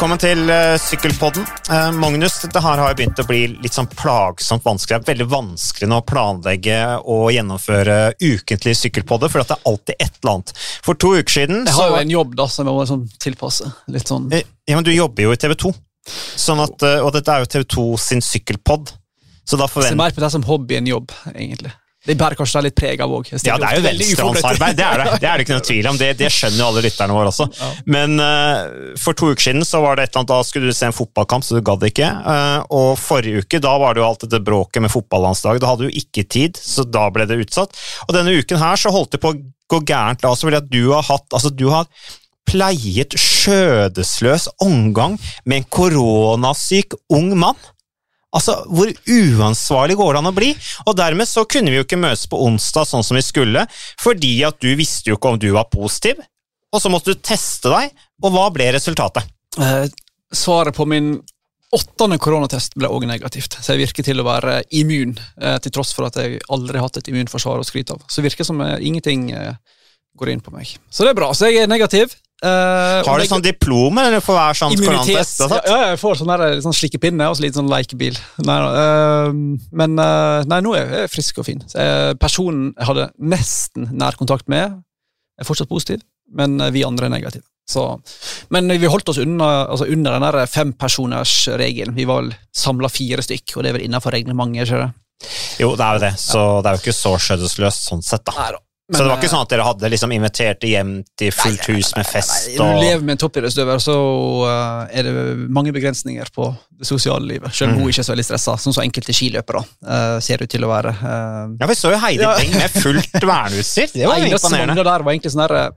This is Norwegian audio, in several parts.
Velkommen til uh, Sykkelpodden. Uh, Magnus, dette her har begynt å bli litt sånn plagsomt vanskelig. Det er veldig vanskelig nå å planlegge og gjennomføre ukentlige sykkelpodder, for det er alltid et eller annet. For to uker siden Jeg har jo en jobb da, som jeg må sånn tilpasse. Litt sånn Eh, Ja, men du jobber jo i TV 2, sånn at, og dette er jo TV 2 sin sykkelpodd. Så da Jeg ser mer på det som hobby enn jobb, egentlig. Det bærer kanskje deg litt preg av òg. Ja, det er jo venstrehåndsarbeid, det er det. Det er det ikke noe tvil om. Det, det skjønner jo alle lytterne våre også. Men uh, for to uker siden så var det et eller annet, da skulle du se en fotballkamp, så du gadd ikke. Uh, og forrige uke da var det jo alt dette bråket med fotballandslaget. Da hadde du ikke tid, så da ble det utsatt. Og denne uken her så holdt det på å gå gærent da også, fordi at du har hatt altså du har pleiet skjødesløs omgang med en koronasyk ung mann. Altså, Hvor uansvarlig går det an å bli? Og dermed så kunne vi jo ikke møtes på onsdag sånn som vi skulle, fordi at du visste jo ikke om du var positiv, og så måtte du teste deg, og hva ble resultatet? Eh, svaret på min åttende koronatest ble òg negativt, så jeg virker til å være immun, eh, til tross for at jeg aldri har hatt et immunforsvar å skryte av. Så det virker som eh, ingenting eh, går inn på meg. Så det er bra. Så jeg er negativ. Eh, Har du sånn diplom eller for hver sånn Immunitet. Ja, ja, jeg får sånn, der, sånn slikkepinne og så litt sånn lekebil. Nei, eh, men uh, nei, nå er jeg frisk og fin. Så jeg, personen jeg hadde nesten nær kontakt med, er fortsatt positiv, men eh, vi andre er negative. Så, men vi holdt oss unna, altså under den der fempersoners-regelen. Vi var vel samla fire stykk, og det er vel innenfor reglementet. ikke det? Jo, det er jo det, så det er jo ikke så skjødesløst sånn sett, da. Nei, da. Neida. så det var ikke sånn at dere hadde liksom invitert hjem til fullt hus med fest Når og du lever med en toppidrettsutøver, så eh, er det mange begrensninger på det sosiale livet. Selv om Mm. hun ikke er så veldig stressa, sånn som enkelte skiløpere uh, ser ut til å være. Uh, Ja, vi så jo Heidi Ja. Beng med fullt verneutstyr. Det var imponerende. Det der, var egentlig sånn der, eh,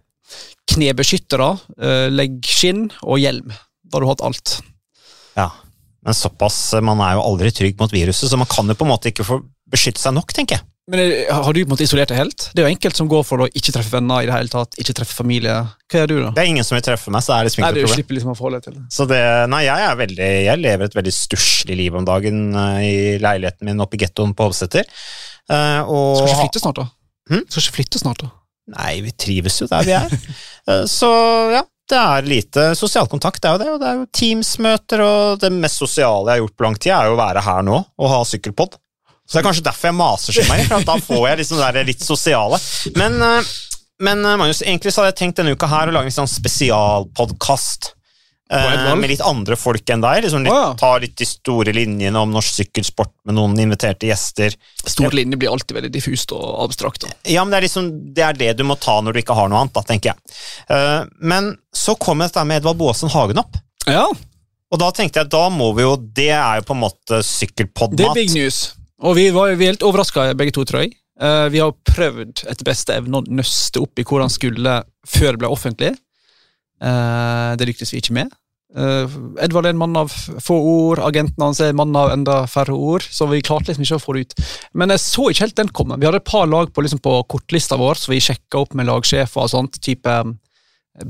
knebeskyttere, uh, leggskinn og hjelm. Da har du hatt alt. Ja, men såpass, man er jo aldri trygg mot viruset, så man kan jo på en måte ikke få beskytte seg nok, tenker jeg. Men Har du på en måte isolert deg helt? Det er jo enkelt som går for å ikke treffe venner i det hele tatt, ikke treffe familie. Hva gjør du, da? Det er ingen som vil treffe meg, så er det liksom Nei, ikke Du noe slipper liksom å forholde deg til det. Så det, nei, jeg er veldig, jeg lever et veldig stusslig liv om dagen eh, i leiligheten min oppe i gettoen på Hovseter. Eh, og Skal ikke flytte snart, da? Hmm? Skal ikke flytte snart, da? Nei, vi trives jo der vi er. Eh, så ja, det er lite sosial kontakt, det er jo det. Og det er jo Teams-møter, og det mest sosiale jeg har gjort på lang tid, er jo å være her nå og ha sykkelpod. Så det er kanskje derfor jeg maser så meg, for da får jeg liksom det litt sosiale. Men, eh, men eh, Magnus, egentlig så hadde jeg tenkt denne uka her å lage en sånn spesialpodkast. Eh, med litt andre folk enn deg. Liksom litt, oh, ja. Ta litt de store linjene om norsk sykkelsport med noen inviterte gjester. Stor linje blir alltid veldig diffust og abstrakt. Da. Ja, men det er, liksom, det er det du må ta når du ikke har noe annet, da, tenker jeg. Eh, men så kom dette med Edvard Boasen Hagen opp. Ja, Og da tenkte jeg, da må vi jo Det er jo på en måte det er big news. Og vi var jo helt overraska begge to, tror jeg. Uh, vi har prøvd etter beste evne å nøste opp i hvordan skulle før det ble offentlig. Uh, det lyktes vi ikke med. Uh, Edvard er en mann av få ord, agenten hans er en mann av enda færre ord, så vi klarte liksom ikke å få det ut. Men jeg så ikke helt den komme. Vi hadde et par lag på, liksom, på kortlista vår, så vi sjekka opp med lagsjefer og sånt. type eh,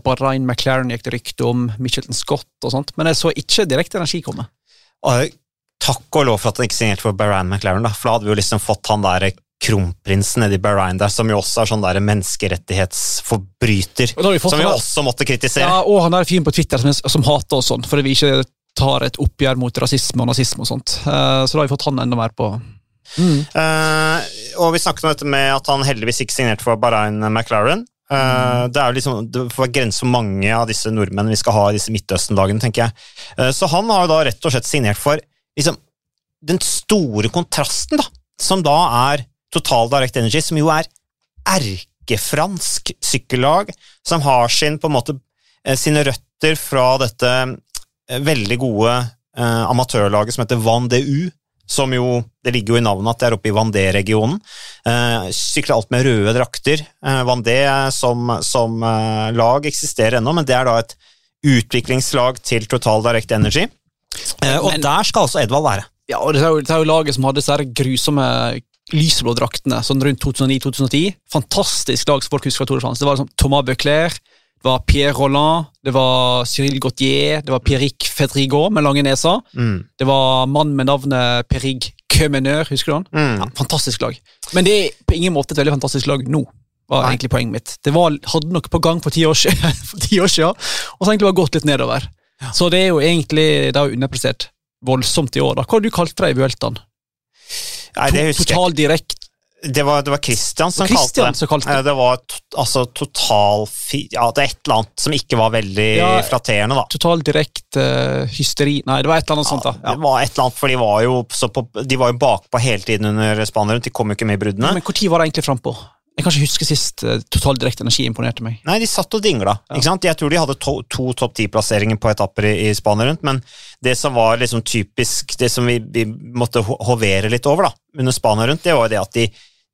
Bahrain McLaren gikk det rykte om, Michelton Scott og sånt, men jeg så ikke direkte energi komme. Og takk og lov for at han ikke signerte for Bahrain McLaren, da, for da hadde vi jo liksom fått han der kronprinsen nedi Bahrain der, som jo også er sånn der menneskerettighetsforbryter. Vi Som vi også måtte kritisere. Ja, og han er fin på Twitter som, som hater oss sånn, fordi vi ikke tar et oppgjør mot rasisme og nazisme og sånt. Eh, så da har vi fått han enda mer på. Eh, og vi snakket om dette med at han heldigvis ikke signerte for Bahrain McLaren. Mm. Det er jo liksom, det får grenser for mange av disse nordmennene vi skal ha i disse Midtøsten-lagene, tenker jeg. Eh, så han har jo da rett og slett signert for liksom, den store kontrasten, da, som da er Total Direct Energy, som jo er erkefransk sykkellag, som har sin, måte, eh, sine røtter fra dette eh, veldig gode eh, amatørlaget som heter Van DU, som jo, det ligger jo i navnet at det er oppe i Vandé-regionen. Eh, sykler alt med røde drakter. Eh, Vendée som, som eh, lag eksisterer ennå, men det er da et utviklingslag til Total Direct Energy. Eh, og Men- der skal altså Edvald være. Ja, og det er jo, det er jo laget som hadde disse grusomme lyseblå draktene sånn rundt 2009-2010. Fantastisk lag som folk husker fra Tour de France. Det var liksom Thomas Beuclair, det var Pierre Rolland, det var Cyril Gautier, det var Pierrick Fedrigot med lange neser. Mm. Det var mann med navnet Perig Kømenør, husker du han? Mm. Ja, fantastisk lag. Men det er på ingen måte et veldig fantastisk lag nå. var Nei. egentlig poenget mitt. Det var, hadde noe på gang for ti år siden, for ti år siden og så egentlig bare gått litt nedover. Så det er jo egentlig det er underprestert voldsomt i år. da. Hva har du kalt det i Vueltaen? Nei, det husker. Total direkt Det var, det var Christian som Christian kalte det. som kalte det. Det var altså total Ja, det er et eller annet som ikke var veldig Ja. flatterende, da. Total direkt uh, hysteri Nei, det var et eller annet sånt. da. Det var et eller annet, for de var jo, så på, de var jo bakpå hele tiden under Spania rundt. De kom jo ikke med i bruddene. Men når var det egentlig frampå? Jeg kan ikke huske sist uh, Total Direkte Energi imponerte meg. Nei, de satt og dingla. ikke sant? Jeg tror de hadde to, to topp ti-plasseringer på etapper i, i Spania rundt, men det som var liksom typisk, det som vi, vi måtte hovere litt over da, under Spania rundt, det var jo det at de,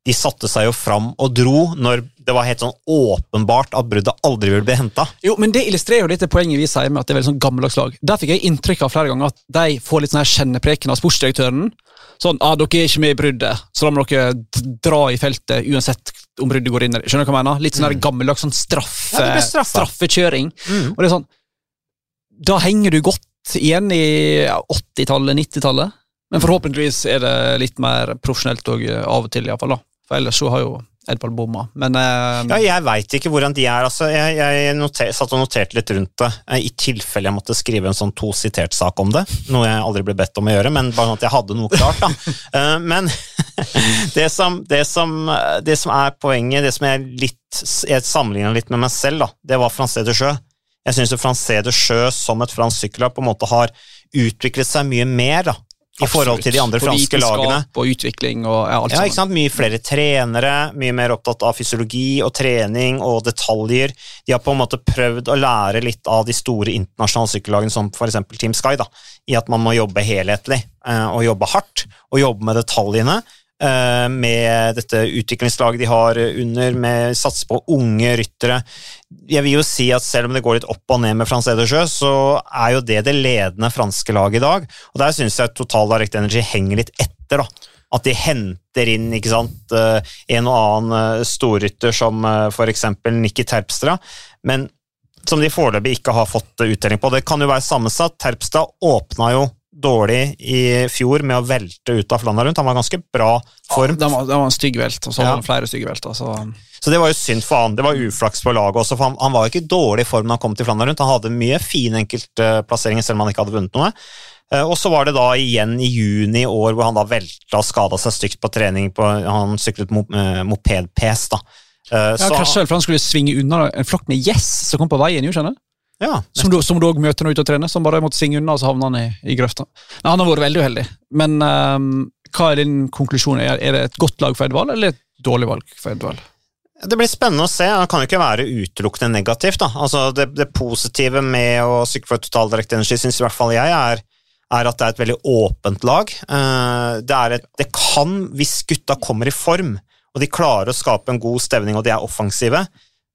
de satte seg jo fram og dro når det var helt sånn åpenbart at bruddet aldri ville bli henta. Jo, men Det illustrerer jo litt det poenget vi sier med at det er veldig sånn gammeldags lag. Der fikk jeg inntrykk av flere ganger at de får litt sånn her kjennepreken av sportsdirektøren. Sånn, ah, 'Dere er ikke med i bruddet, så da må dere dra i feltet uansett om bruddet går inn.' Skjønner du hva jeg mener? Litt sånn her gammeldags sånn straffe, Ja, straffekjøring. Mm. Og det er sånn, Da henger du godt igjen i 80-tallet, 90-tallet. Men forhåpentligvis er det litt mer profesjonelt og av og til, iallfall. For ellers så har jo Edvald bomma. Men eh, Ja, jeg veit ikke hvordan de er. altså Jeg, jeg noter, satt og noterte litt rundt det, eh, i tilfelle jeg måtte skrive en sånn to sitert-sak om det. Noe jeg aldri ble bedt om å gjøre, men bare sånn at jeg hadde noe klart. da. uh, Men det som, det, som, det som er poenget, det som jeg litt Jeg sammenligna litt med meg selv, da, det var Francé de Sjø. Jeg syns Francé de Sjø som et fransk sykkellag på en måte har utviklet seg mye mer da, i forhold til de andre franske lagene. Og utvikling og ja, alt Ja, ikke sant? Mye flere trenere, mye mer opptatt av fysiologi og trening og detaljer. De har på en måte prøvd å lære litt av de store internasjonale sykkellagene, som f.eks. Team Sky, da, i at man må jobbe helhetlig eh, og jobbe hardt og jobbe med detaljene. Eh, Med dette utviklingslaget de har under, med satse på unge ryttere. Jeg vil jo si at selv om det går litt opp og ned med Frans Edersjø, så er jo det det ledende franske laget i dag. Og der syns jeg Total Direct Energy henger litt etter, da. At de henter inn ikke sant, eh, en og annen eh, storrytter som f.eks. Nikki Terpstra, men som de foreløpig ikke har fått uttelling på. Det kan jo være sammensatt. Terpstra åpna jo dårlig i fjor med å velte ut av Flandern rundt. Han var ganske bra form. Det var, det var en stygg velt, og så Ja. var det flere stygge velter. Så. Så det var jo synd for han. Det var uflaks på laget også, for han, han var ikke i dårlig form da han kom til Flandern rundt. Han hadde mye fine enkeltplasseringer, selv om han ikke hadde vunnet noe. Eh, Og så var det da igjen i juni i år hvor han da velta og skada seg stygt på trening. På, han syklet mo eh, moped-pes, da. Eh, Ja, Krasja for han skulle svinge unna en flokk med gjess som kom på veien. jo, skjønner du? Ja, Som du, som du også møter når du er ute og trener, som bare måtte svinge unna, og så havna han i, i grøfta. Nei, Han har vært veldig uheldig. Men um, hva er din konklusjon? Er, er det et godt lag for Edvald, eller et dårlig valg for Edvald? Det blir spennende å se. Det kan jo ikke være utelukkende negativt. Altså det, det positive med å sykle for Total Direct Energy syns i hvert fall jeg er, er at det er et veldig åpent lag. Eh, Det, et, det kan, hvis gutta kommer i form, og de klarer å skape en god stevning og de er offensive,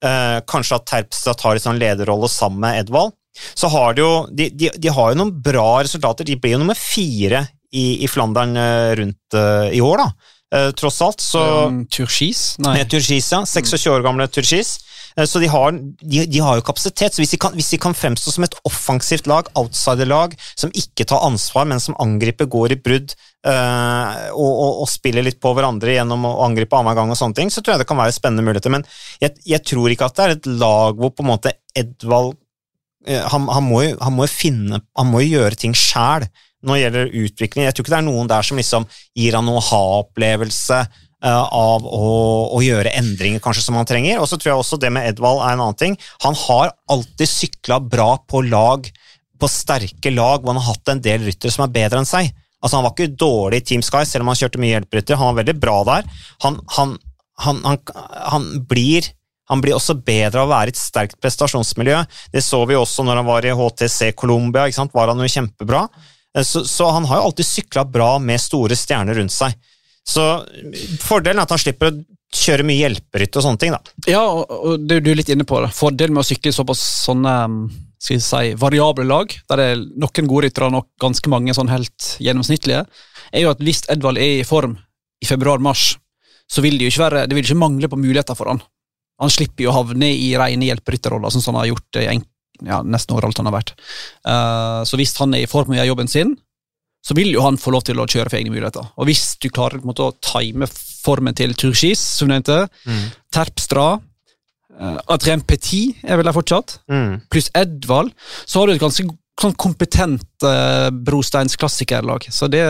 eh, kanskje at Terpstra tar en sånn lederrolle sammen med Edvald, så har de jo de, de, de har jo noen bra resultater. De blir jo nummer fire i, i Flandern eh, rundt eh, i år, da. Eh, Tross alt, så Um, Turkis? Nei. Turkis, ja. 26 år gamle Turkis. Eh, Så de har, de, de har jo kapasitet. så hvis de, kan, hvis de kan fremstå som et offensivt lag, outsiderlag, som ikke tar ansvar, men som angriper, går i brudd øh, og, og, og spiller litt på hverandre gjennom å angripe annenhver gang, og sånne ting, så tror jeg det kan være spennende muligheter. Men jeg, jeg tror ikke at det er et lag hvor på en måte Edvald eh, han, han, må jo, han må jo finne Han må jo gjøre ting sjæl når det gjelder utvikling. Jeg tror ikke det er noen der som liksom gir han noe ha-opplevelse av å, å gjøre endringer kanskje som han trenger. Og så tror jeg også det med Edvald er en annen ting. Han har alltid sykla bra på lag, på sterke lag, hvor han har hatt en del ryttere som er bedre enn seg. Altså Han var ikke dårlig i Team Sky, selv om han kjørte mye hjelperytter. Han var veldig bra der. Han, han, han, han, blir han blir også bedre av å være i et sterkt prestasjonsmiljø. Det så vi også når han var i HTC Colombia. Var han jo kjempebra. Eh, Så, så han har jo alltid sykla bra med store stjerner rundt seg. Så fordelen er at han slipper å kjøre mye hjelperytte og sånne ting. da. Ja, og, det er du litt inne på det. Fordelen med å sykle såpass sånne um, skal jeg si, variable lag, der det er noen gode ryttere og nok ganske mange sånn helt gjennomsnittlige, er jo at hvis Edvald er i form i februar-mars, så vil det jo ikke være, det vil ikke mangle på muligheter for han. Han slipper jo å havne i rene hjelperytterroller, sånn som han har gjort i en, ja, nesten overalt han har vært. Uh, så hvis han er i form og gjør jobben sin, så vil jo han få lov til å kjøre for egne muligheter. Og hvis du klarer måte, å time formen til Turgis, som du nevnte, Terpstra, uh, Adrien Petit er vel der fortsatt, Mm. pluss Edvald, så har du et ganske sånn kompetent uh, brosteins klassikerlag. Så det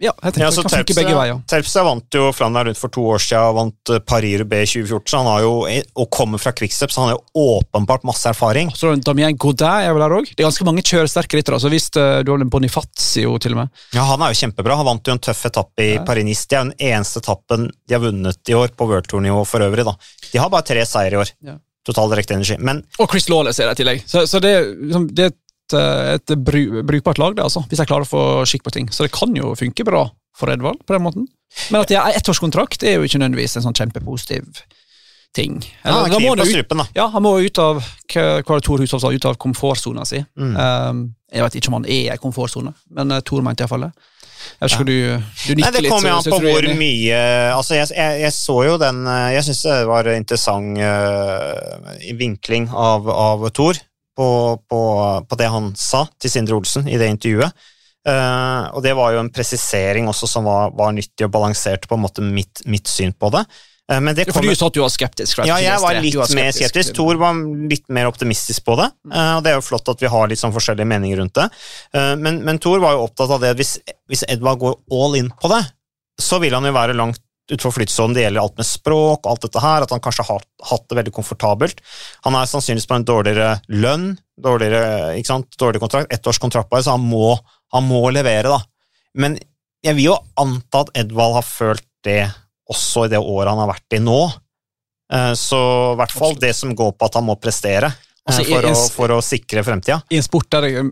ja, jeg tenker Ja, så kan funke begge veier. Terpstra vant jo Flandern rundt for to år siden, vant Parir Paris-Roubaix 2014, så han har jo, og kommer fra Quickstep, så han har jo åpenbart masse erfaring. Så Damien Godin er vel der òg. Det er ganske mange kjøresterke ryttere. Så hvis uh, du har en Bonifazio til og med Ja, Han er jo kjempebra. Han vant jo en tøff etappe i Ja. Paris-Nice. Det er jo den eneste etappen de har vunnet i år, på World Tour-nivå for øvrig. da. De har bare tre seier i år. Ja. Total direkte energi. Men Og Chris Lawless er der i tillegg. Så, så det, liksom, det et, eh, et bru, brukbart lag, det, altså, hvis jeg klarer å få skikk på ting. Så det kan jo funke bra for Edvald på den måten. Men at de har ettårskontrakt, er jo ikke nødvendigvis en sånn kjempepositiv ting. ja, Eller, da kniv må strupen, han ut, ja, han må ut av hva Tor Hushovd sa, ut av komfortsona si. Mm. Um, jeg vet ikke om han er i komfortsone, men uh, Tor mente iallfall det. Jeg hva du, du Nei, nikker Det kommer an på hvor mye Altså, jeg, jeg, jeg så jo den eh, Jeg syns det var interessant uh, vinkling av, av Thor på, på, på det han sa til Sindre Olsen i det intervjuet. Eh, og det var jo en presisering også som var, var nyttig og balanserte på en måte mitt, mitt syn på det. Eh, men det Ja, For du sa at du var skeptisk? ja, jeg var litt var mer skeptisk. Tor var litt mer optimistisk på det. eh, og Det er jo flott at vi har litt sånn forskjellige meninger rundt det. Eh, Men, men Tor var jo opptatt av det at hvis, hvis Edvard går all in på det, så vil han jo være langt utenfor flytsonen. Det gjelder alt med språk og alt dette her, at han kanskje har hatt det veldig komfortabelt. Han er sannsynligvis på en dårligere lønn, dårligere, ikke sant? dårligere kontrakt, ett års kontrakt bare, så han må, han må levere, da. Men jeg vil jo anta at Edvald har følt det også i det året han har vært i nå. Eh, Så i hvert fall det som går på at han må prestere eh, Altså, for, for, å, for å sikre fremtida. I en sport der er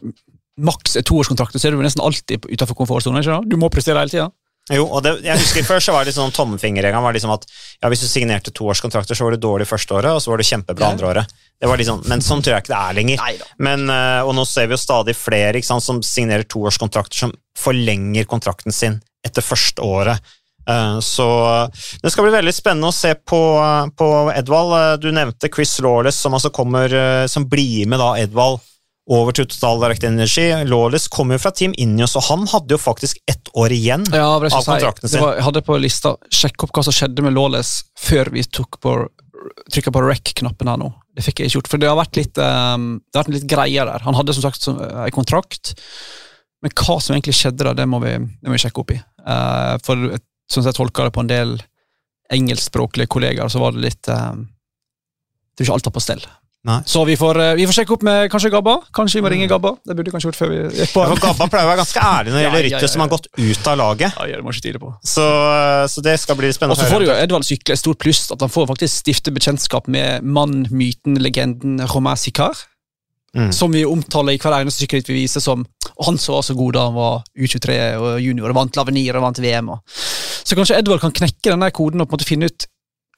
maks er toårskontrakter, så er du nesten alltid utenfor komfortsonen. Du må prestere hele tida. Jo, og det, jeg husker Før så var det sånn tommefingerregelen var liksom at ja, hvis du signerte toårskontrakter, så var du dårlig første året, og så var du kjempebra andre året. Det var liksom, men sånn tror jeg ikke det er lenger. Men, eh, og nå ser vi jo stadig flere sant, som signerer toårskontrakter som forlenger kontrakten sin etter første året. Eh, Så det skal bli veldig spennende å se på, på Edvald. Eh, Du nevnte Chris Lawless, som altså kommer, eh, som blir med da Edvald over til Total Direct Energy. Lawless kommer jo fra Team Ineos, og han hadde jo faktisk ett år igjen. Ja, Av kontrakten si. Det var, jeg hadde på lista sjekk opp hva som skjedde med Lawless før vi tok på trykka på rec-knappen her nå. Det fikk jeg ikke gjort, for det har vært litt, um, det har vært litt greier der. Han hadde som sagt som, eh, en kontrakt, men hva som egentlig skjedde da, det må vi, det må vi sjekke opp i. Uh, for sånn som jeg tolka det på en del engelskspråklige kollegaer, så var det litt um, Det er ikke alt var på stell. Nei. Så vi får, eh, vi får sjekke opp med kanskje Gabba. Kanskje vi må ringe Gabba. Det burde vi kanskje gjort før vi gikk på. Ja, for Gabba pleier å være ganske ærlig når det gjelder ryttere som har gått ut av laget. Ja, det må ikke tide på. Så, så det skal bli spennende. Og så får jo. Edvald sykle et stort pluss, at han får faktisk stifte bekjentskap med mann, myten, legenden Romain Sicard, Mm. som vi omtaler i hver eneste sykkelritt vi viser som og han så var så god da han var U23 og junior og vant Lavenir og vant VM. Og. Så kanskje Edvard kan knekke denne koden og på en måte finne ut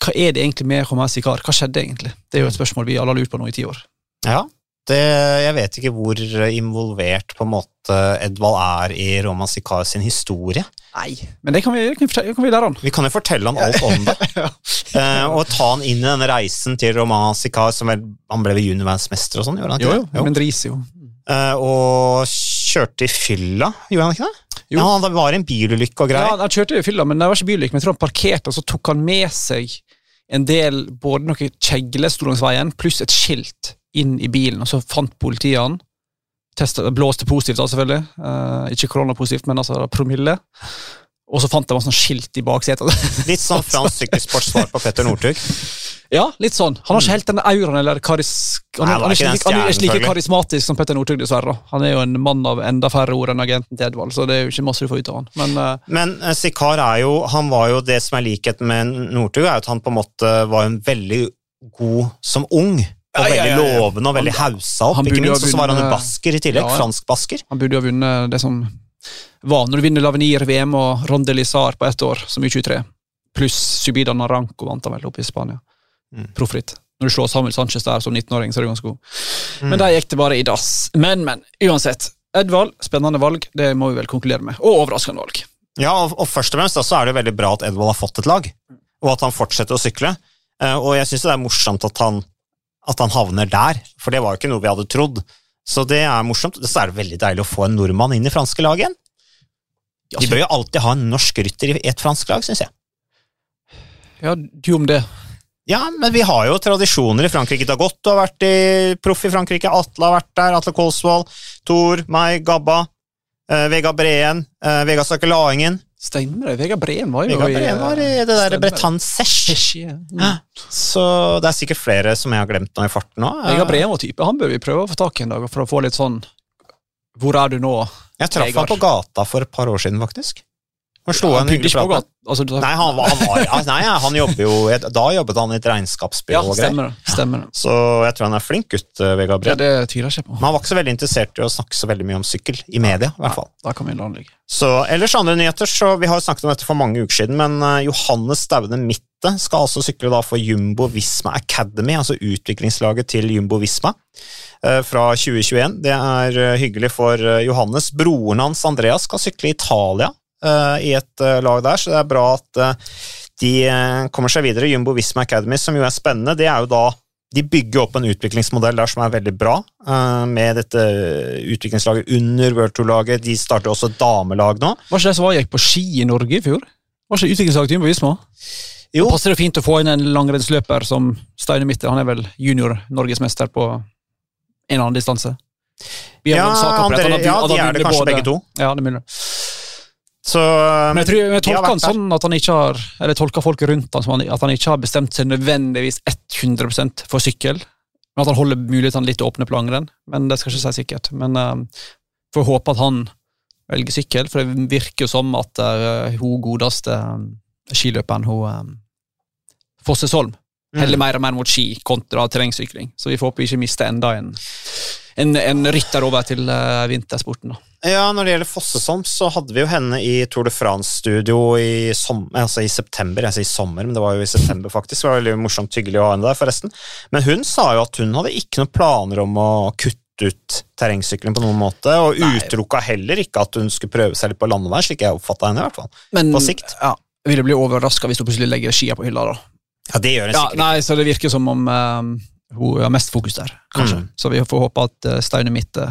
hva er det egentlig med Romain Sikar? Hva skjedde egentlig? Det er jo et spørsmål vi alle har lurt på nå i ti år. Ja, det, jeg vet ikke hvor involvert på en måte Edvald er i Roma Sikar sin historie. Nei, men det kan vi, kan vi, kan vi lære han. Vi kan jo fortelle han alt om det, uh, og ta han inn i denne reisen til Roman Sikar, som vel, han ble vel juniorverdensmester og sånn, gjorde han Jo, ikke jo, det? men dris jo. Uh, og kjørte i fylla, gjorde han ikke det? Jo. Ja, Det var en bilulykke og Ja, greier. han kjørte i fylla, men det var ikke bilulykke. Men jeg tror han parkerte, og så tok han med seg en del både noen kjegler sto langs veien, pluss et skilt inn i bilen, og så fant politiet han. Testet, blåste positivt, da, selvfølgelig. Uh, ikke koronapositivt, men altså promille. Og så fant de masse sånn skilt i baksetet. Litt sånn fransk sykkelsportsvar på Petter Northug. Ja, litt sånn. Han har ikke helt den auraen eller karis... Han, Nei, han er ikke han er ikke like karismatisk som Petter Northug, dessverre. Han er jo en mann av enda færre ord enn agenten til Edvald, så det er jo ikke masse du får ut av han. Men uh, Men uh, Sikar er jo, han var jo det som er likheten med Northug, er at han på en måte var en veldig god som ung. Og veldig ja, ja, ja. lovende og veldig hausa opp, ikke minst. Og så var han en basker i tillegg, ja. fransk-basker. Han burde jo ha vunnet det som var når du vinner Lavenir, VM og Ronde Lizar på ett år, som U23. Pluss Subida Naranco vant han vel oppe i Spania. Mm. Proffritt. Når du slår Samuel Sanchez der som 19-åring, så er du ganske god. Mm. Men der gikk det bare i dass. Men, men. Uansett. Edvald, spennende valg, det må vi vel konkludere med. Og overraskende valg. Ja, og, og først og fremst da, så er det veldig bra at Edvald har fått et lag, og at han fortsetter å sykle. Eh, og jeg syns det er morsomt at han, at han havner der, for det var jo ikke noe vi hadde trodd. Så det er morsomt. Så er det veldig deilig å få en nordmann inn i franske lag igjen. De bør jo alltid ha en norsk rytter i et fransk lag, syns jeg. Ja, du om det. Ja, men vi har jo tradisjoner i Frankrike. Dagotto har vært i proff i Frankrike, Atle har vært der, Atle Kolsvold, Thor, meg, Gabba, Uh, Vegard Breen, Uh, Vegard Stakke Laingen. Stemmer det. Vegard Breen var jo Vegard Breen var i det der. Bretagne Sesh. Ja. Mm. Så det er sikkert flere som jeg har glemt nå i farten nå. Vegard Breen var type. Han bør vi prøve å få tak i en dag for å få litt sånn Hvor er du nå? Jeg traff Vegard. han på gata for et par år siden, faktisk. Han slo Han en prat. Altså, du- Nei, han, han var, ja, nei, han jo Da jobbet han i et regnskapsbyrå ja, og greier. stemmer. Så jeg tror han er flink gutt, eh, Vegard Ja, Breen. på. Men han var ikke så veldig interessert i å snakke så veldig mye om sykkel, i media i hvert fall. Da kan vi la ligge. Så ellers andre nyheter, så vi har jo snakket om dette for mange uker siden, men eh, Johannes Staune Mitte skal altså sykle da for Jumbo Visma Academy, altså utviklingslaget til Jumbo Visma, eh, fra 2021. Det er hyggelig for Johannes. Broren hans Andreas skal sykle i Italia i et eh, lag der, så det er bra at eh, de eh, kommer seg videre. Jumbo Visma Academy, som jo er spennende, det er jo da de bygger opp en utviklingsmodell der som er veldig bra, eh, med dette utviklingslaget under World Tour-laget. De starter også damelag nå. Var ikke det som var gikk på ski i Norge i fjor? Var ikke utviklingslaget til Jumbo Visma? Jo, Da passer det fint å få inn en langrennsløper som Steine Mitte. Han er vel junior-norgesmester på en eller annen distanse. Ja, Andre, ja, de er det kanskje både- begge to. Ja, det er mulig. Så, Men jeg, tror, jeg tolker han sånn at han ikke har Eller tolker folk rundt han som han, at han ikke har bestemt seg nødvendigvis 100 for sykkel. Men at han holder mulighetene litt åpne på langrenn. Men det skal ikke si sikkert. Men uh, får håpe at han velger sykkel, for det virker jo som at uh, hun godeste um, skiløperen, hun um, Fossesholm, heller Mm. mer og mer mot ski kontra terrengsykling. Så vi får håpe vi ikke mister enda en, en, en rytter over til uh, vintersporten. da. Ja, når det gjelder Fossesom, så hadde vi jo henne i Tour de France-studio i, altså i september. Jeg sier sommer, men det var jo i september, faktisk. Det var veldig morsomt hyggelig å ha henne der, forresten. Men hun sa jo at hun hadde ikke noen planer om å kutte ut terrengsykling på noen måte, og utelukka heller ikke at hun skulle prøve seg litt på landevei, slik jeg oppfatta henne, i hvert fall. Men På sikt. Ja, vil ville bli overraska hvis hun plutselig legger skia på hylla. da. Ja, det gjør hun Ja, sikkert. nei, så Det virker som om um, hun har mest fokus der, kanskje. Mm. Så vi får håpe at uh, Steine Mitte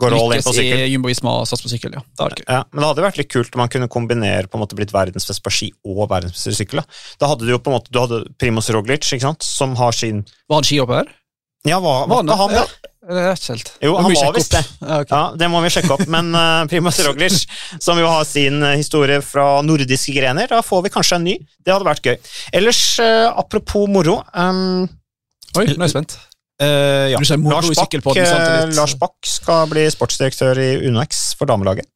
Går all in lykkes på i sykkel. Jumbo Visma og satser på sykkel. ja. Det er. Ja, men det hadde vært litt kult om man kunne kombinere på en måte blitt verdensbest på ski og verdensbest i sykkel. Da. da hadde du jo på en måte, du hadde Primoz Roglic, ikke sant, som har sin Var han skihopper? Ja, var, var ikke han det? Ja. Jo, han var visst det. Ja, okay. Ja, det må vi sjekke opp, men uh, Primoz Roglic, som jo har sin eh, historie fra nordiske grener, da får vi kanskje en ny. Det hadde vært gøy. Ellers, uh, apropos moro um, Oi, nå er jeg spent. Eh, ja. Moro Lars, eh, litt. Lars Bakk skal bli sportsdirektør i UnoX for damelaget.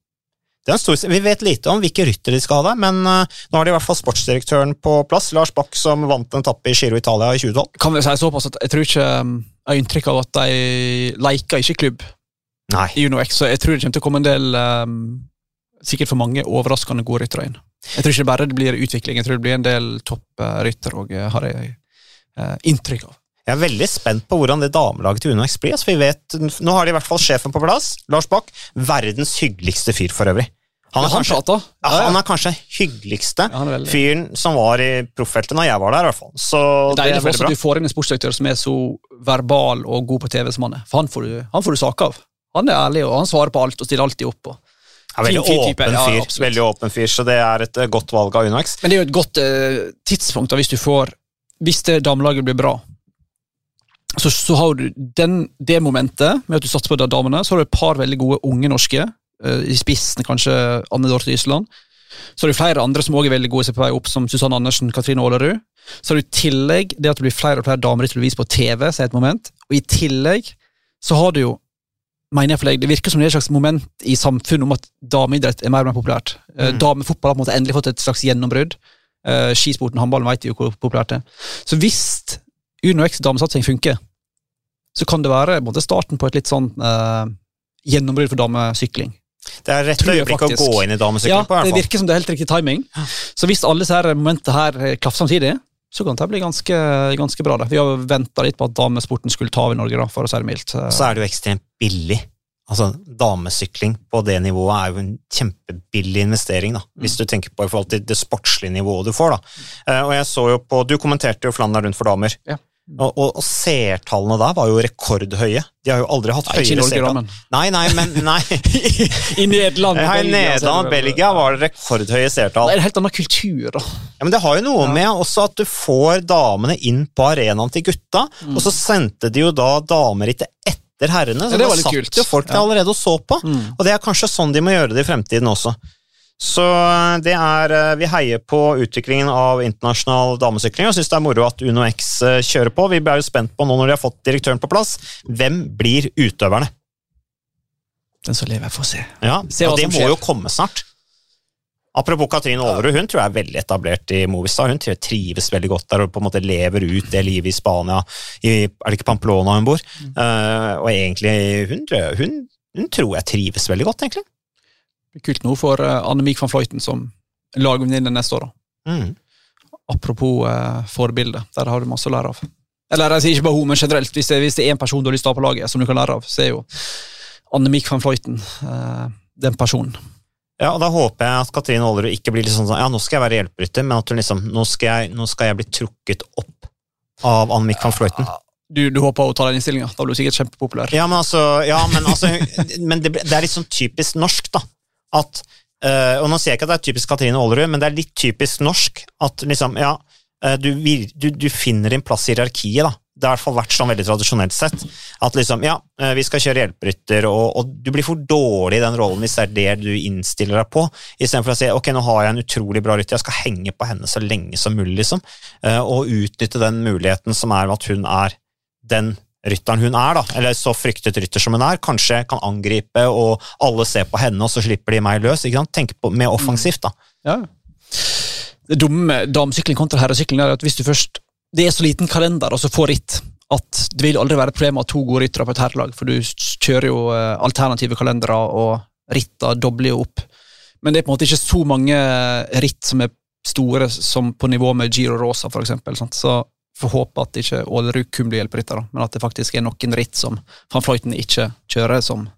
Det er en stor, vi vet lite om hvilke ryttere de skal ha der, men eh, nå har de i hvert fall sportsdirektøren på plass. Lars Bakk, som vant en etappe i Giro Italia i 2012. Kan vi si såpass at jeg tror ikke um, Jeg har inntrykk av at de leker ikke klubb Nei. i UnoX, så jeg tror det kommer til å komme en del um, Sikkert for mange overraskende gode ryttere inn. Jeg tror ikke bare det blir utvikling, jeg tror det blir en del toppryttere òg, har jeg uh, inntrykk av. Jeg er veldig spent på hvordan det damelaget til Unax blir. Altså, vi vet, nå har de i hvert fall sjefen på plass, Lars Bach. Verdens hyggeligste fyr, for øvrig. Han er, kanskje, ja, han er kanskje hyggeligste Ja, er veldig- fyren som var i proffeltet når jeg var der. i hvert fall. Så det er for oss veldig bra. du får inn en sportsdirektør som er så verbal og god på TV som han er. For han får du, han får du sak av. Han er ærlig, og han svarer på alt og stiller alltid opp. Og. Ja, veldig fin- fin åpen fyr, ja, veldig åpen fyr, så det er et eh, godt valg av Unax. Men det er jo et godt eh, tidspunkt da, hvis du får Hvis det damelaget blir bra. Så, så har du den, det momentet med at du satser på de damene. Så har du et par veldig gode unge norske. uh, I spissen kanskje Anne Dorthe Ysland. Så har du flere andre som også er veldig gode som på vei opp, som Susanne Andersen, Katrine Aalerud. Så har du i tillegg det at det blir flere og flere damer til å vise på TV, så er et moment. Og i tillegg så har du jo mener jeg for deg, Det virker som det er et slags moment i samfunnet om at dameidrett er mer og mer populært. Eh, Mm. Damefotball har på en måte endelig fått et slags gjennombrudd. Uh, skisporten, håndballen, vet jo hvor populært det er. Så hvis UnoX damesatsing funker, så kan det være måte, starten på et litt sånn eh, gjennombrudd for damesykling. Det er rett øyeblikk å gå inn i damesykling Ja, på. Ja, det virker som det er helt riktig timing. Så hvis alle disse momentene her eh, klaffer samtidig, så kan det bli ganske, ganske bra. Det. Vi har venta litt på at damesporten skulle ta over Norge, da, for å si det mildt. Så er det jo ekstremt billig. Altså, Damesykling på det nivået er jo en kjempebillig investering, da, hvis du tenker på i forhold til det sportslige nivået du får. da. Eh, og jeg så jo på, Du kommenterte jo Flandern rundt for damer. Ja. Og, og, og seertallene der var jo rekordhøye. De har jo aldri hatt ikke i høyere Norge, da, seertall. men Nei, nei, men nei. I Nederland og Belgia var det rekordhøye seertall. Det er en helt annen kultur, da. Ja, men det har jo noe Ja. med også at du får damene inn på arenaen til gutta, og så sendte de jo da damer hit etter herrene, så Ja, det var litt satt kult. jo folk der allerede og så på. Mm. Og det er kanskje sånn de må gjøre det i fremtiden også. Så eh, det er eh, Vi heier på utviklingen av internasjonal damesykling og syns det er moro at Uno X eh, kjører på. Vi er jo spent på nå når de har fått direktøren på plass, hvem blir utøverne? Den som lever, får se. Ja, Se og det må skjer. jo komme snart. Apropos Katrine Aalerud, hun tror jeg er veldig etablert i Movistar. Hun trives veldig godt der og på en måte lever ut det livet i Spania. I, er det ikke Pamplona hun bor? Mm. Uh, og egentlig, hun, hun, hun tror jeg trives veldig godt, egentlig. Kult nå for uh, Annemik van Fløyten som lagvenninne neste år. da. Mm. Apropos uh, forbilde, der har du masse å lære av. Eller jeg sier ikke bare hun, men generelt, hvis det, hvis det er en person du har lyst til å ha på laget som du kan lære av, så er jo Annemik van Fløyten eh, den personen. Ja, og Da håper jeg at Katrine Aalerud ikke blir litt sånn ja, nå skal jeg være hjelperytter, men at hun liksom, nå skal jeg, nå skal jeg bli trukket opp av Annemik van Fløyten. Du, du håper å ta den innstillinga? Da blir du sikkert kjempepopulær. Ja, men altså, ja, men, altså men det, det er litt sånn typisk norsk, da. At, Uh, og nå sier jeg ikke at det er typisk Katrine Aalerud, men det er litt typisk norsk at liksom, ja, eh, du, du, du finner din plass i hierarkiet, da. Det har i hvert fall vært sånn veldig tradisjonelt sett. At liksom, ja, eh, vi skal kjøre hjelperytter, og, og du blir for dårlig i den rollen hvis det er det du innstiller deg på, istedenfor å si ok, nå har jeg en utrolig bra rytter, jeg skal henge på henne så lenge som mulig, liksom. Og utnytte den muligheten som er at hun er den rytteren hun er, da, eller så fryktet rytter som hun er, kanskje kan angripe, og alle ser på henne, og så slipper de meg løs. ikke sant? Tenk på, mer offensivt, da. Ja. Det dumme med damesykling kontra herresykling er at hvis du først Det er så liten kalender og så få ritt at det vil aldri være et problem å ha to gode ryttere på et herrelag, for du kjører jo eh, alternative kalendere, og ritta dobler jo opp. Men det er på en måte ikke så mange ritt som er store som på nivå med Giro Rosa, for. Sant? Så får håpe at ikke Ålerud kun blir hjelperytter, men at det faktisk er noen ritt som van Fløyten ikke kjører som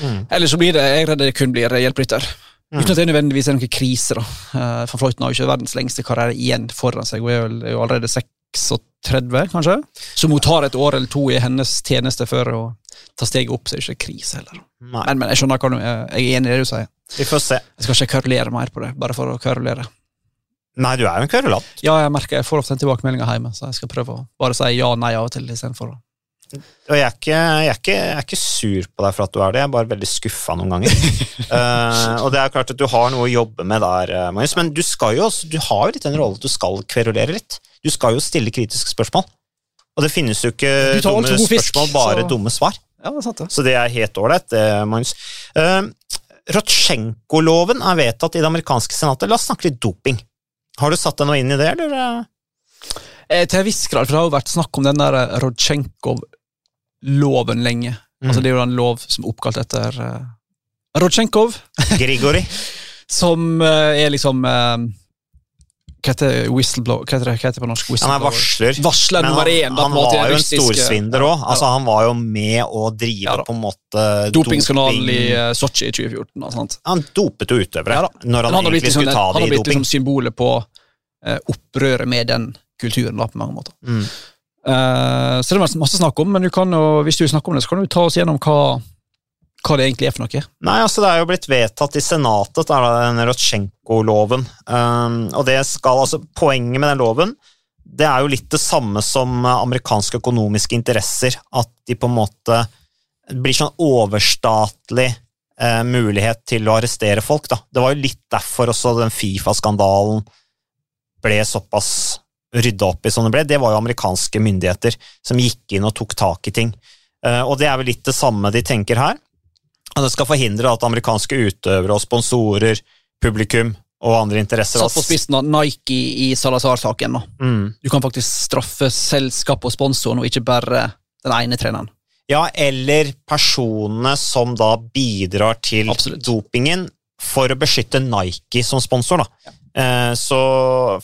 Mm. Eller så blir det jeg redd det kun blir hjelperytter. Mm. Uten at det nødvendigvis er noen krise. da. Uh, Van Fløyten har jo ikke verdens lengste karriere igjen foran seg, hun er er jo allerede 36, kanskje. Så hun tar et år eller to i hennes tjeneste før å ta steget opp, så er det ikke krise heller. Men, men jeg skjønner hva du, jeg er enig i det du sier. vi får se. Jeg skal ikke kverulere mer på det, bare for å kverulere. Nei, du er jo en kverulant. Ja, jeg merker jeg får ofte en tilbakemelding hjemme, så jeg skal prøve å bare si ja nei av og til istedenfor Og jeg er, ikke, jeg, er ikke, jeg er ikke sur på deg for at du er det, jeg er bare veldig skuffa noen ganger. uh, og det er klart at du har noe å jobbe med der, eh, Magnus, men du jo også, du har jo litt en rolle at du skal kverulere litt. Du skal jo stille kritiske spørsmål. Og det finnes jo ikke dumme spørsmål, bare så- dumme svar. Ja, det sant, det. Så det er helt ålreit, Magnus. Uh, Rotsjenko-loven er vedtatt i det amerikanske senatet. La oss snakke litt doping. Har du satt deg noe inn i det, eller? Eh, til en viss grad, for det har jo vært snakk om den der Rodsjenkov-loven lenge. Altså, det er jo en lov som er oppkalt etter uh, Rodsjenkov, Grigori. som uh, er liksom uh, Hva heter? Hva heter det, hva heter det på norsk? Han er varsler. Varsler Men han, da, han måte, var jo en storsvindler òg. Altså, han var jo med å drive Ja på en måte Dopingskanalen doping. i uh, Sotsji i 2014. Da, sant? Han dopet jo utøvere Ja når han, han har blitt ta det i doping. han har blitt liksom symbolet på eh, opprøret med den kulturen, da, på mange måter. Mm. Uh, så det er masse snakk om, men du kan jo, hvis du snakker om det, så kan du ta oss gjennom hva, hva det egentlig er for noe. Nei, altså Det er jo blitt vedtatt i Senatet, da, den Rotsjenko-loven. Um, og det skal, altså Poenget med den loven det er jo litt det samme som amerikanske økonomiske interesser. At de på en måte blir sånn overstatlig eh, mulighet til å arrestere folk. da. Det var jo litt derfor også den Fifa-skandalen ble såpass rydda opp i som det ble. Det var jo amerikanske myndigheter som gikk inn og tok tak i ting. Eh, og det er vel litt det samme de tenker her. At det skal forhindre at amerikanske utøvere og sponsorer, publikum og andre interesser Satt på spissen av Nike i Salazar-saken. Mm. Du kan faktisk straffe selskap og sponsoren, og ikke bare den ene treneren. Ja, eller personene som da bidrar til Absolutt. dopingen for å beskytte Nike som sponsor. da. Eh, Så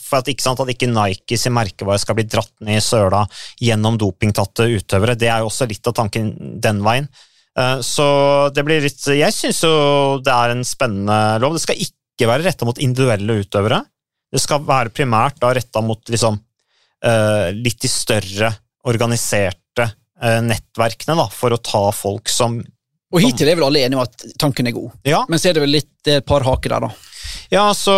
for at ikke, sant, at ikke Nike sin merkevare skal bli dratt ned i søla gjennom dopingtatte utøvere, det er jo også litt av tanken den veien. Eh, Så det blir litt Jeg syns jo det er en spennende lov. Det skal ikke være retta mot individuelle utøvere. Det skal være primært da retta mot liksom eh, litt de større, organiserte eh, nettverkene da, for å ta folk som Og hittil er vel alle enige om at tanken er god. Ja, Men så er det vel litt et par haker der, da. Ja så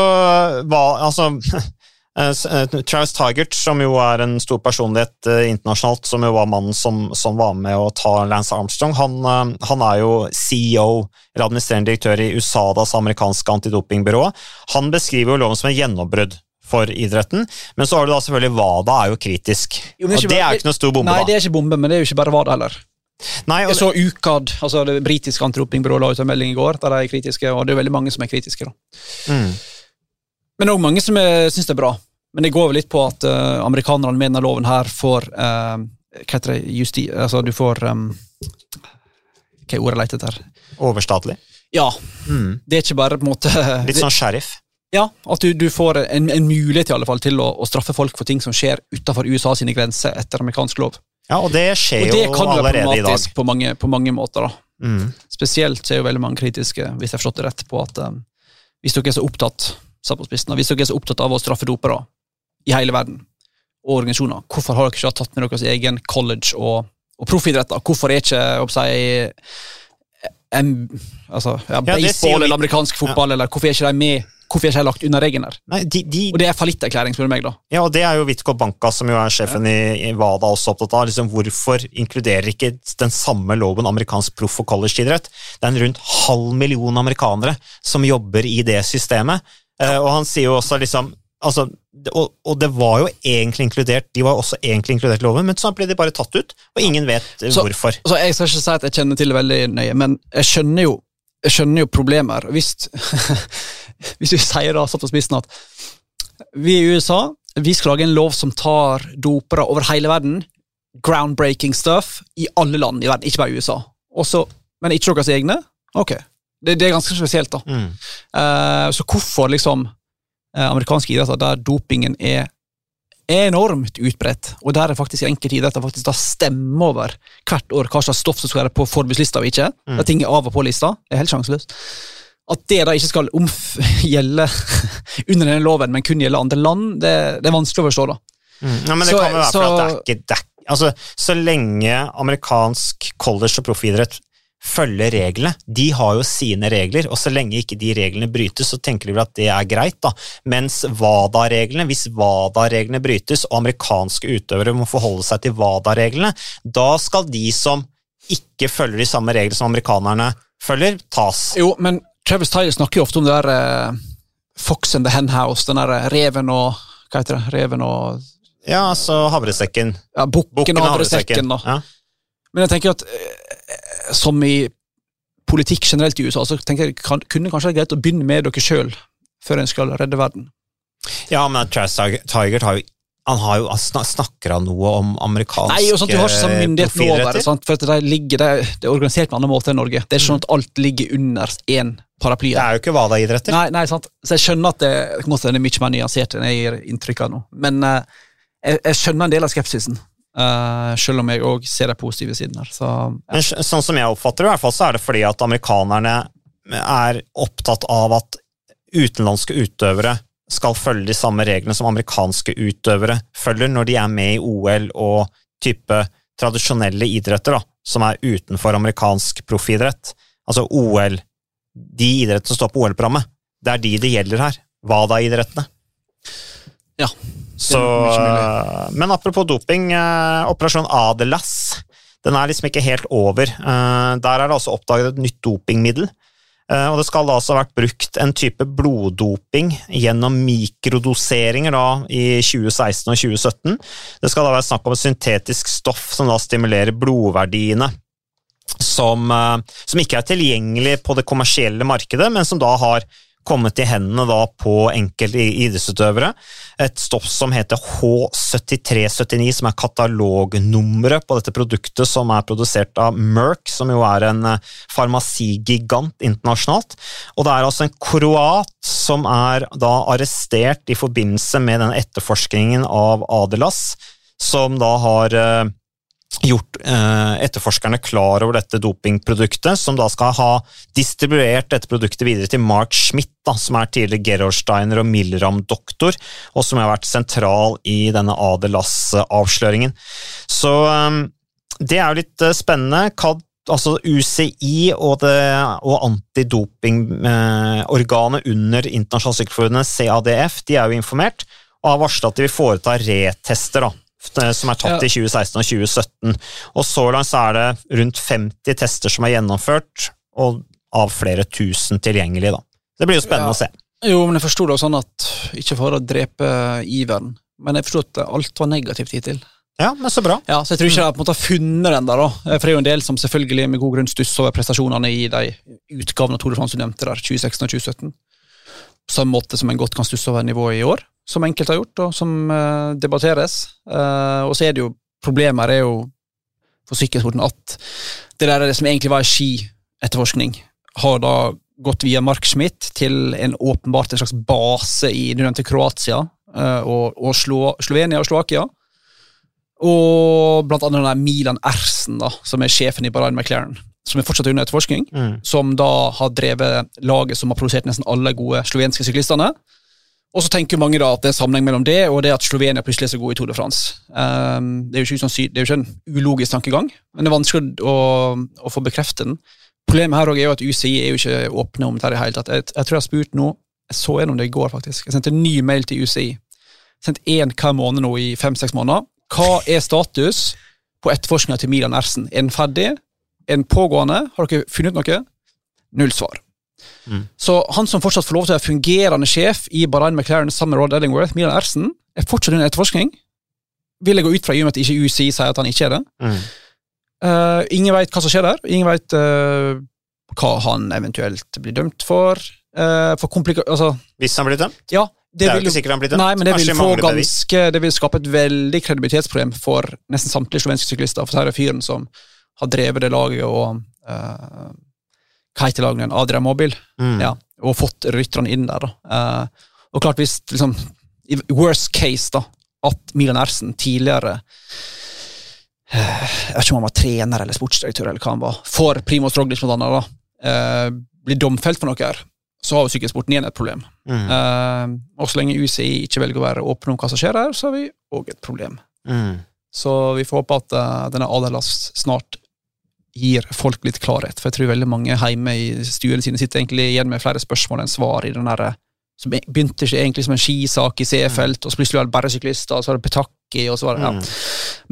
hva Altså eh, eh, Travis Tigert, som jo er en stor personlighet eh, internasjonalt, som jo var mannen som, som var med å ta Lance Armstrong, han, han er jo CEO, eller administrerende direktør i USADAs amerikanske antidopingbyrå. Han beskriver jo loven som et gjennombrudd for idretten, men så har du da selvfølgelig WADA er jo kritisk. Jo, det er og det er jo ikke noe stor bombe, Nei, da. det er ikke bombe, men det er jo ikke bare WADA heller. Nei, og Jeg så UKAD, altså det britiske antidopingbyrået, la ut en melding i går der de er kritiske, og det er veldig mange som er kritiske. mm. Men òg mange som syns det er bra. Men det går vel litt på at uh, amerikanerne med denne loven her får uh, Hva heter det? Justi... Altså, du får um, Hva er ordet jeg leter etter? Overstatlig. Ja. Mm. Det er ikke bare på en måte Litt sånn sheriff. Ja, at du, du får en, en mulighet i alle fall til å, å straffe folk for ting som skjer utenfor USA sine grenser etter amerikansk lov. Ja, og det skjer Og det jo allerede i dag. problematisk på mange, på mange måter. da. Mm. Spesielt så er jo veldig mange kritiske, hvis jeg har forstått det rett, på at um, hvis dere er så opptatt spissen, hvis dere er så opptatt av å straffe dopere i hele verden, og organisasjoner, hvorfor har dere ikke tatt med deres egen college og, og proffidretter? Hvorfor er ikke å em, altså, ja, det baseball eller amerikansk fotball, eller hvorfor er ikke de med? Hvorfor er ikke de lagt under regelen her? Nei, de, de, Og det er fallitterklæring, spør du meg, da. ja, og det er jo Vitko Banka, som jo er sjefen i, i WADA, også opptatt av. Liksom, hvorfor inkluderer ikke den samme loven amerikansk proff- og collegeidrett? Det er en rundt halv million amerikanere som jobber i det systemet. Eh, og han sier jo også liksom altså, og, og det var jo egentlig inkludert de var også egentlig inkludert i loven, men så ble de bare tatt ut, og ingen vet eh, Så- hvorfor. Så jeg skal ikke si at jeg kjenner til det veldig nøye, men jeg skjønner jo, jeg skjønner jo problemer. Hvis, hvis vi sier da, satt på spissen at vi i USA vi skal lage en lov som tar dopere over hele verden, groundbreaking stuff, i alle land i verden, ikke bare i USA. Også, men ikke deres egne? Ok. Det, det er ganske spesielt, da. Mm. Uh, så hvorfor liksom amerikanske idretter der dopingen er enormt utbredt, og der er faktisk enkelte idretter faktisk da stemmer over hvert år hva slags stoff som skal være på forbudslista og ikke, Mm. der ting er av og på lista, det er helt sjanseløst. At det da ikke skal gjelde under denne loven, men kun gjelde andre land, det, det er vanskelig å forstå. da. Mm. Ja, men det Så- kan jo være for så- at det er ikke er, altså, Så lenge amerikansk college- og proffidrett følger reglene, de har jo sine regler, og så lenge ikke de reglene brytes, så tenker de vel at det er greit, da. Mens WADA-reglene, hvis WADA-reglene brytes, og amerikanske utøvere må forholde seg til WADA-reglene, da skal de som ikke følger de samme reglene som amerikanerne følger, tas. Jo, men Travis Tyler snakker jo ofte om det der eh, Fox and the Henhouse, den der eh, reven og Hva heter det? Reven og Ja, altså havresekken. ja, Bukken og havresekken. da. Ja. Men jeg tenker at eh, som i politikk generelt i USA, så tenker jeg kan, kunne kanskje være greit å begynne med dere sjøl før en skal redde verden. Ja, men Travis Tiger- har jo han har jo, han snakker han noe om amerikanske Nei, og sånt, Du har ikke samme myndighet nå over sant? for det, ligger, det, er- det er organisert på en annen måte enn Norge. Det er ikke sånn at alt ligger under én paraply. Det er jo ikke WADA-idretter. Nei, nei, sant? Så jeg skjønner at det, det det er mye mer nyansert enn jeg gir inntrykk av nå. Men uh, jeg, jeg skjønner en del av skepsisen, eh, selv om jeg òg ser de positive sidene her. Så ja. Men sånn som jeg oppfatter det, i hvert fall, så er det fordi at amerikanerne er opptatt av at utenlandske utøvere skal følge de samme reglene som amerikanske utøvere følger når de er med i OL og type tradisjonelle idretter, da, som er utenfor amerikansk proffidrett. Altså OL, de idrettene som står på OL-programmet, det er de det gjelder her. WADA-idrettene. Ja, Så, men apropos doping, eh, Operasjon Adelas den er liksom ikke helt over. Eh, der er det altså oppdaget et nytt dopingmiddel. Eh, og det skal da altså ha vært brukt en type bloddoping gjennom mikrodoseringer da i 2016 og 2017. Det skal da være snakk om et syntetisk stoff som da stimulerer blodverdiene. Som, eh, som ikke er tilgjengelig på det kommersielle markedet, men som da har kommet i hendene da på enkelte idrettsutøvere. Et stoff som heter H7379, som er katalognummeret på dette produktet som er produsert av Merck, som jo er en eh, farmasigigant internasjonalt. Og det er altså en kroat som er da arrestert i forbindelse med den etterforskningen av Adelas, som da har eh, gjort eh, etterforskerne klar over dette dopingproduktet, som da skal ha distribuert dette produktet videre til Mark Schmidt, da, som er tidligere Gerolsteiner og Milram-doktor, og som har vært sentral i denne Adelas-avsløringen. Så eh, det er jo litt eh, spennende. CAD altså UCI og, og antidopingorganet eh, under Internasjonalt sykkelforbundet, CADF, de er jo informert og har varslet at de vil foreta retester. da, som er tatt ja. i 2016 og 2017. Og Så langt så er det rundt 50 tester som er gjennomført, og av flere tusen tilgjengelige. da. Det blir jo spennende ja. å se. Jo, men jeg forsto det sånn at Ikke for å drepe iveren, men jeg forsto at alt var negativt hittil. Ja, men så bra. Ja, så Jeg tror ikke måte har funnet den der. da. For det er jo en del som selvfølgelig med god grunn stusser over prestasjonene i de utgavene av de du nevnte der, 2016 og 2017. På samme måte som en godt kan stusse over nivået i år, som enkelte har gjort, og som uh, debatteres. Uh, og så er det jo problemer er jo for sykkelsporten at det der er det som egentlig var skietterforskning, har da gått via Mark Schmidt til en åpenbart en slags base i du nevnte Kroatia uh, og, og Slo Slovenia og Slovakia og blant annet Milan Ersen, da, som er sjefen i Bahrain McLaren, som er fortsatt under etterforskning. Mm. Som da har drevet laget som har produsert nesten alle gode slovenske syklistene. Og så tenker mange da at det er sammenheng mellom det og det at Slovenia plutselig er så god i Tour de France. Um, det, er sånn, det er jo ikke en ulogisk tankegang, men det er vanskelig å, å få bekreftet den. Problemet her er jo at UCI er jo ikke åpne om det i hele tatt. Jeg, jeg, tror jeg har spurt nå Jeg så gjennom det i går, faktisk. Jeg sendte en ny mail til UCI. Jeg sendt én hver måned nå i fem-seks måneder hva er status på etterforskninga til Milan Ersen? Er den ferdig? Er den pågående? Har dere funnet noe? Null svar. Mm. Så han som fortsatt får lov til å være fungerende sjef i Bahrain McLaren sammen med Rod Ellingworth, Milan Ersen, er fortsatt under etterforskning. Vil jeg gå ut fra i og med at ikke UCI sier at han ikke er det. Mm. Uh, ingen veit hva som skjer der. Ingen veit uh, hva han eventuelt blir dømt for. Uh, for altså, Hvis han blir dømt? Ja, det, det er jo ikke sikkert han blir dømt. Nei, men det vil, få ganske, det vil skape et veldig kredibilitetsproblem for nesten samtlige slovenske syklister. For dette er fyren som har drevet det laget og heter? Adria Mobil. Mm. Ja, og fått rytterne inn der. Uh, og klart hvis liksom, i worst case da, at Milan Ersen tidligere uh, Jeg vet ikke om han var trener eller sportsdirektør, eller hva han var, for Primoz Roglic blant annet, da, eh, blir domfelt for noe her så har jo sykkelsporten igjen et problem. Mm. Eh, og så lenge UCI ikke velger å være åpne om hva som skjer her, så har vi òg et problem. Mm. Så vi får håpe at uh, denne Adelas snart gir folk litt klarhet, for jeg tror veldig mange hjemme i stuene sine sitter egentlig igjen med flere spørsmål enn svar i den derre som begynte ikke egentlig som en skisak i C-felt, og så plutselig var det bare syklister, og så var det Petaki, og så var det ja. Mm.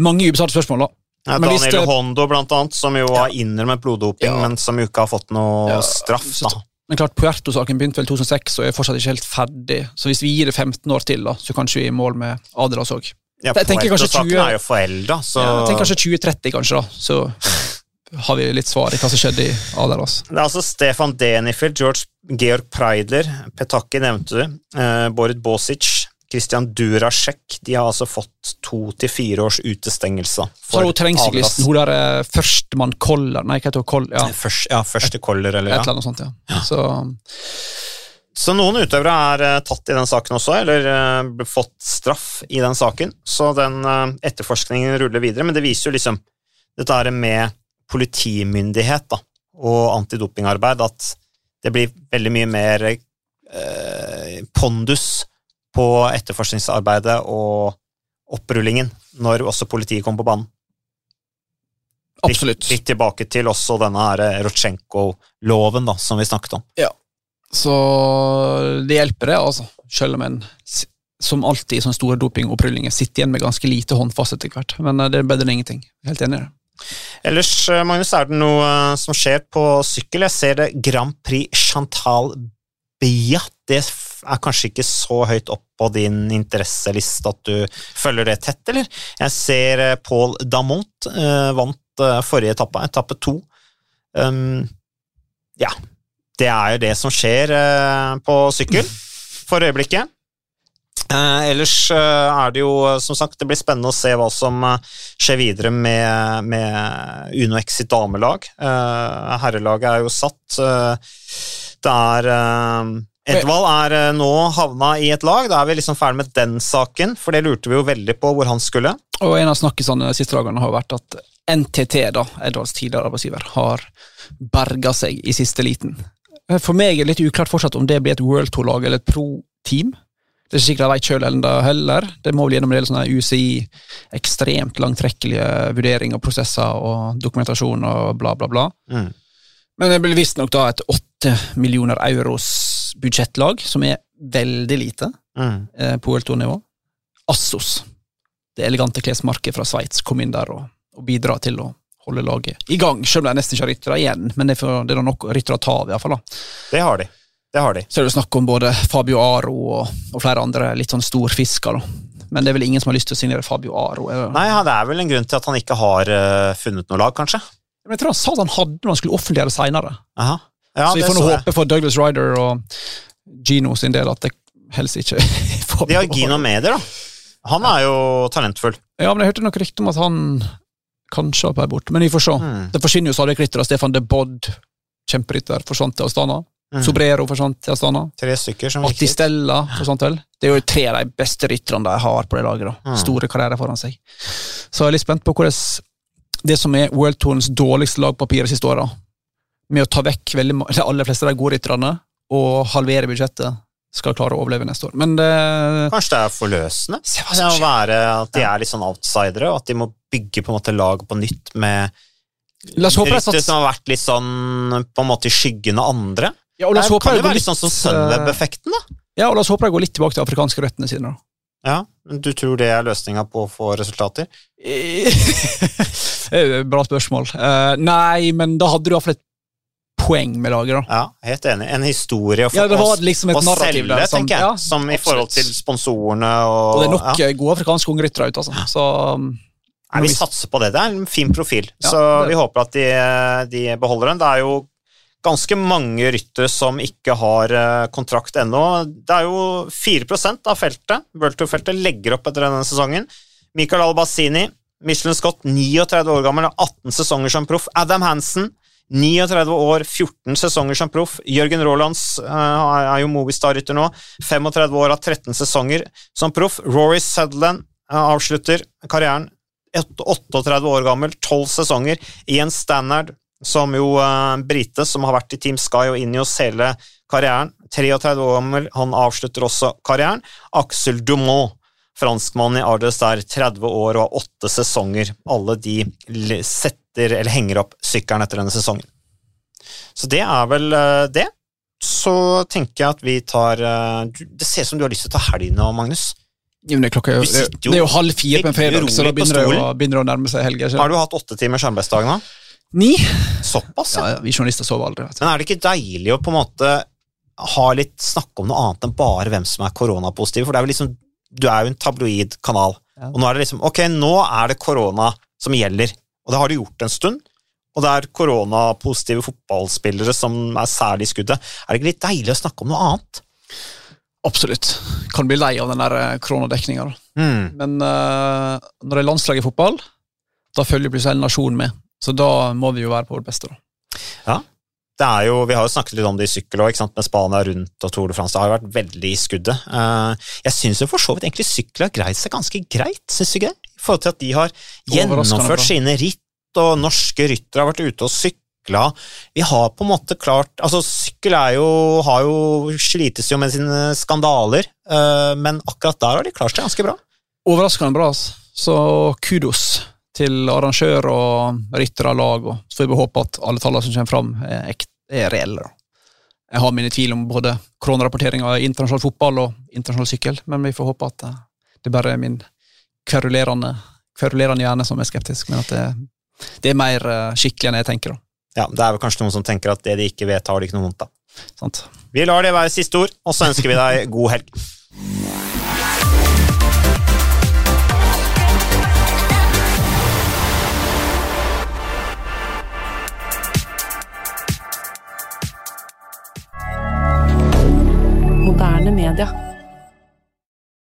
Mange ubesvarte spørsmål, da. Ja, Daniel det, Hondo, blant annet, som jo har ja. innrømmet bloddoping, ja. men som jo ikke har fått noe straff. da. Men klart, Puerto-saken begynte vel 2006 og er fortsatt ikke helt ferdig. Så hvis vi gir det 15 år til, da, så kanskje vi er i mål med Adras òg. Ja, Puerto-saken er jo forelda, så Jeg tenker kanskje 2030, kanskje, da. Så har vi litt svar i hva som skjedde i Adidas. Det er altså Stefan Denifeld, George Georg Preidler, Petaki nevnte du, eh, Borid Bosic, Christian Durasjek de har altså fått to til fire års utestengelse. Så er hun terrengsyklisten, hun der eh, førstemann Koller Nei, hva heter hun? Koll, ja. Først, ja, første Koller, eller ja. Et eller annet sånt, ja. ja. Så, så noen utøvere er uh, tatt i den saken også, eller uh, fått straff i den saken. Så den uh, etterforskningen ruller videre, men det viser jo liksom dette er med politimyndighet da, og antidopingarbeid, at det blir veldig mye mer pondus på etterforskningsarbeidet og opprullingen når også politiet kommer på banen. Absolutt. Litt, litt tilbake til også denne her Rotsjenko-loven da, som vi snakket om. Ja, så det hjelper det, altså. Selv om en som alltid i sånne store dopingopprullingen sitter igjen med ganske lite håndfast etter hvert. Men eh, det er bedre enn ingenting. Helt enig i det. Ellers, eh, Magnus, er det noe eh, som skjer på sykkel? Jeg ser det Grand Prix Chantal Biat. Det er kanskje ikke så høyt opp på din interesseliste at du følger det tett, eller? Jeg ser eh, Paul Damont uh, vant uh, forrige etappe, etappe to. Um, ja, det er jo det som skjer uh, på sykkel for øyeblikket. Ellers er det jo som sagt, det blir spennende å se hva som skjer videre med, med Uno X sitt damelag. herrelaget er jo satt. det er Edvald er eh, nå havna i et lag. Da er vi liksom ferdig med den saken, for det lurte vi jo veldig på hvor han skulle. Og en av snakkisene siste dagene har vært at NTT, da, Edvalds tidligere arbeidsgiver, har berga seg i siste liten. For meg er det litt uklart fortsatt om det blir et World Tour-lag eller et pro-team. Det er ikke sikkert jeg vet sjøl heller. Det må vel gjennom en del sånne UCI, ekstremt langtrekkelige vurderinger, prosesser og dokumentasjon og bla, bla, bla. Mm. Men det blir visstnok da et åtte millioner euros budsjettlag, som er veldig lite Mm. eh, på OL2-nivå. Assos, det elegante klesmarkedet fra Sveits, kom inn der og, og bidra til å holde laget i gang, selv om de nesten ikke har ryttere igjen. Men det er, for, det er nok ryttere å ta av, iallfall. Det har de. Det har de. Så er det snakk om både Fabio Aro og, og flere andre litt sånn storfisker. Men det er vel ingen som har lyst til å signere Fabio Aro. Eller? Nei, det er vel en grunn til at han ikke har uh, funnet noe lag, kanskje. Men jeg tror han sa at han hadde når han skulle offentliggjøre seinere. Ja, så vi får nå håpe for Douglas Ryder og Gino sin del at det helst ikke De har Gino Meder, da. Han er jo talentfull. Ja, men jeg hørte nok rykte om at han kanskje er på vei bort, men vi får se. Mm. Det forsvinner jo stadig ryttere. Stefan de Bodd, kjemperytter, forsvant til Astana. Mm. Sobrero forsvant til Astana. Tre stykker som virker. for forsvant vel. Det er jo tre av de beste rytterne de har på det laget. da. Mm. Store karrierer foran seg. Så jeg er litt spent på hvordan det som er World Tourens dårligste lagpapir siste åra, med å ta vekk veldig, de aller fleste av de gode rytterne og halvere budsjettet, skal klare å overleve neste år. Men det Kanskje det er forløsende? Det som å skjer. være at de er litt sånn outsidere, og at de må bygge på en måte lag på nytt med La oss håpe det er ryttere som har vært litt sånn på en måte i skyggen av andre. Ja, og la oss Det håpe det jo går litt sånn som Sunweb-effekten, da. Ja, og la oss håpe de går litt tilbake til afrikanske røttene sine. da. Ja, men Du tror det er løsninga på å få resultater? Det er jo et Bra spørsmål. Uh, nei, men da hadde du iallfall et poeng med laget, da. Ja, helt enig. En historie å Ja, det liksom å narrativ selge, der som- tenker jeg. ja, som i forhold til sponsorene og, Og det er nok ja. eh, gode afrikanske unge ryttere ute, altså. Så um, Nei, Vi satser på det. Det er en fin profil, så det- vi håper at de, de beholder den. Det er jo ganske mange ryttere som ikke har eh, kontrakt ennå. Det er jo 4% av feltet, World Tour-feltet, legger opp etter denne sesongen. Michael Albassini, Michelin Scott, 39 år gammel, har 18 sesonger som proff. Adam Hansen, 39 år, 14 sesonger som proff. Jørgen Rolands eh, er jo Movistar-rytter nå, 35 år, har 13 sesonger som proff. Rory Sutherland eh, avslutter karrieren 38 år gammel, 12 sesonger. Ian Stannard, som jo uh, brite, som har vært i Team Sky og Ineos hele karrieren, 33 år gammel, han avslutter også karrieren. Axel Dumont, franskmann i Ardes der, 30 år og har 8 sesonger. Alle de setter, eller henger opp sykkelen etter denne sesongen. Så det er vel uh, det. Så tenker jeg at vi tar uh, Det ser ut som du har lyst til å ta helg nå, Magnus. jo, det, er klokka, jo- det, er jo halv fire på en fredag, så da begynner det, å, begynner det å nærme seg helg. Har du hatt åtte timers arbeidsdag nå? Ni? Såpass, Ja, ja, vi journalister sover aldri. Du. Men er det ikke deilig å på en måte ha litt snakke om noe annet enn bare hvem som er koronapositive? For det er jo liksom, du er jo en tabloid-kanal, Ja. og nå er det liksom Ok, nå er det korona som gjelder, og det har det gjort en stund. Og det er koronapositive fotballspillere som er særlig i skuddet. Er det ikke litt deilig å snakke om noe annet? Absolutt. Kan bli lei av den der eh, koronadekninga. Mm. Men uh, når det er landslag i fotball, da følger plutselig hele nasjonen med. Så da må vi jo være på vårt beste. da. Det er jo, Vi har jo snakket litt om det i sykkel òg, med Spania rundt og Tour de France. Det har jo vært veldig i skuddet. Eh, Jeg syns for så vidt egentlig sykkel har greid seg ganske greit, syns du ikke det? I forhold til at de har gjennomført sine ritt, og norske ryttere har vært ute og sykla. Vi har på en måte klart Altså, sykkel er jo, har jo slites jo med sine skandaler, eh, men akkurat der har de klart seg ganske bra. Overraskende bra, altså. Så kudos til arrangør og ryttere av lag. Og så får vi håpe at alle tallene som kommer fram, er, er reelle. da. Jeg har mine tvil om både koronarapporteringa i internasjonal fotball og internasjonal sykkel, men vi får håpe at eh, det bare er min kverulerende, kverulerende hjerne som er skeptisk, men at det, det er mer eh, skikkelig enn jeg tenker. da. Ja, Det er vel kanskje noen som tenker at det de ikke vet, har de ikke noe vondt av. Vi lar det være siste ord, og så ønsker vi deg god helg. Moderne media.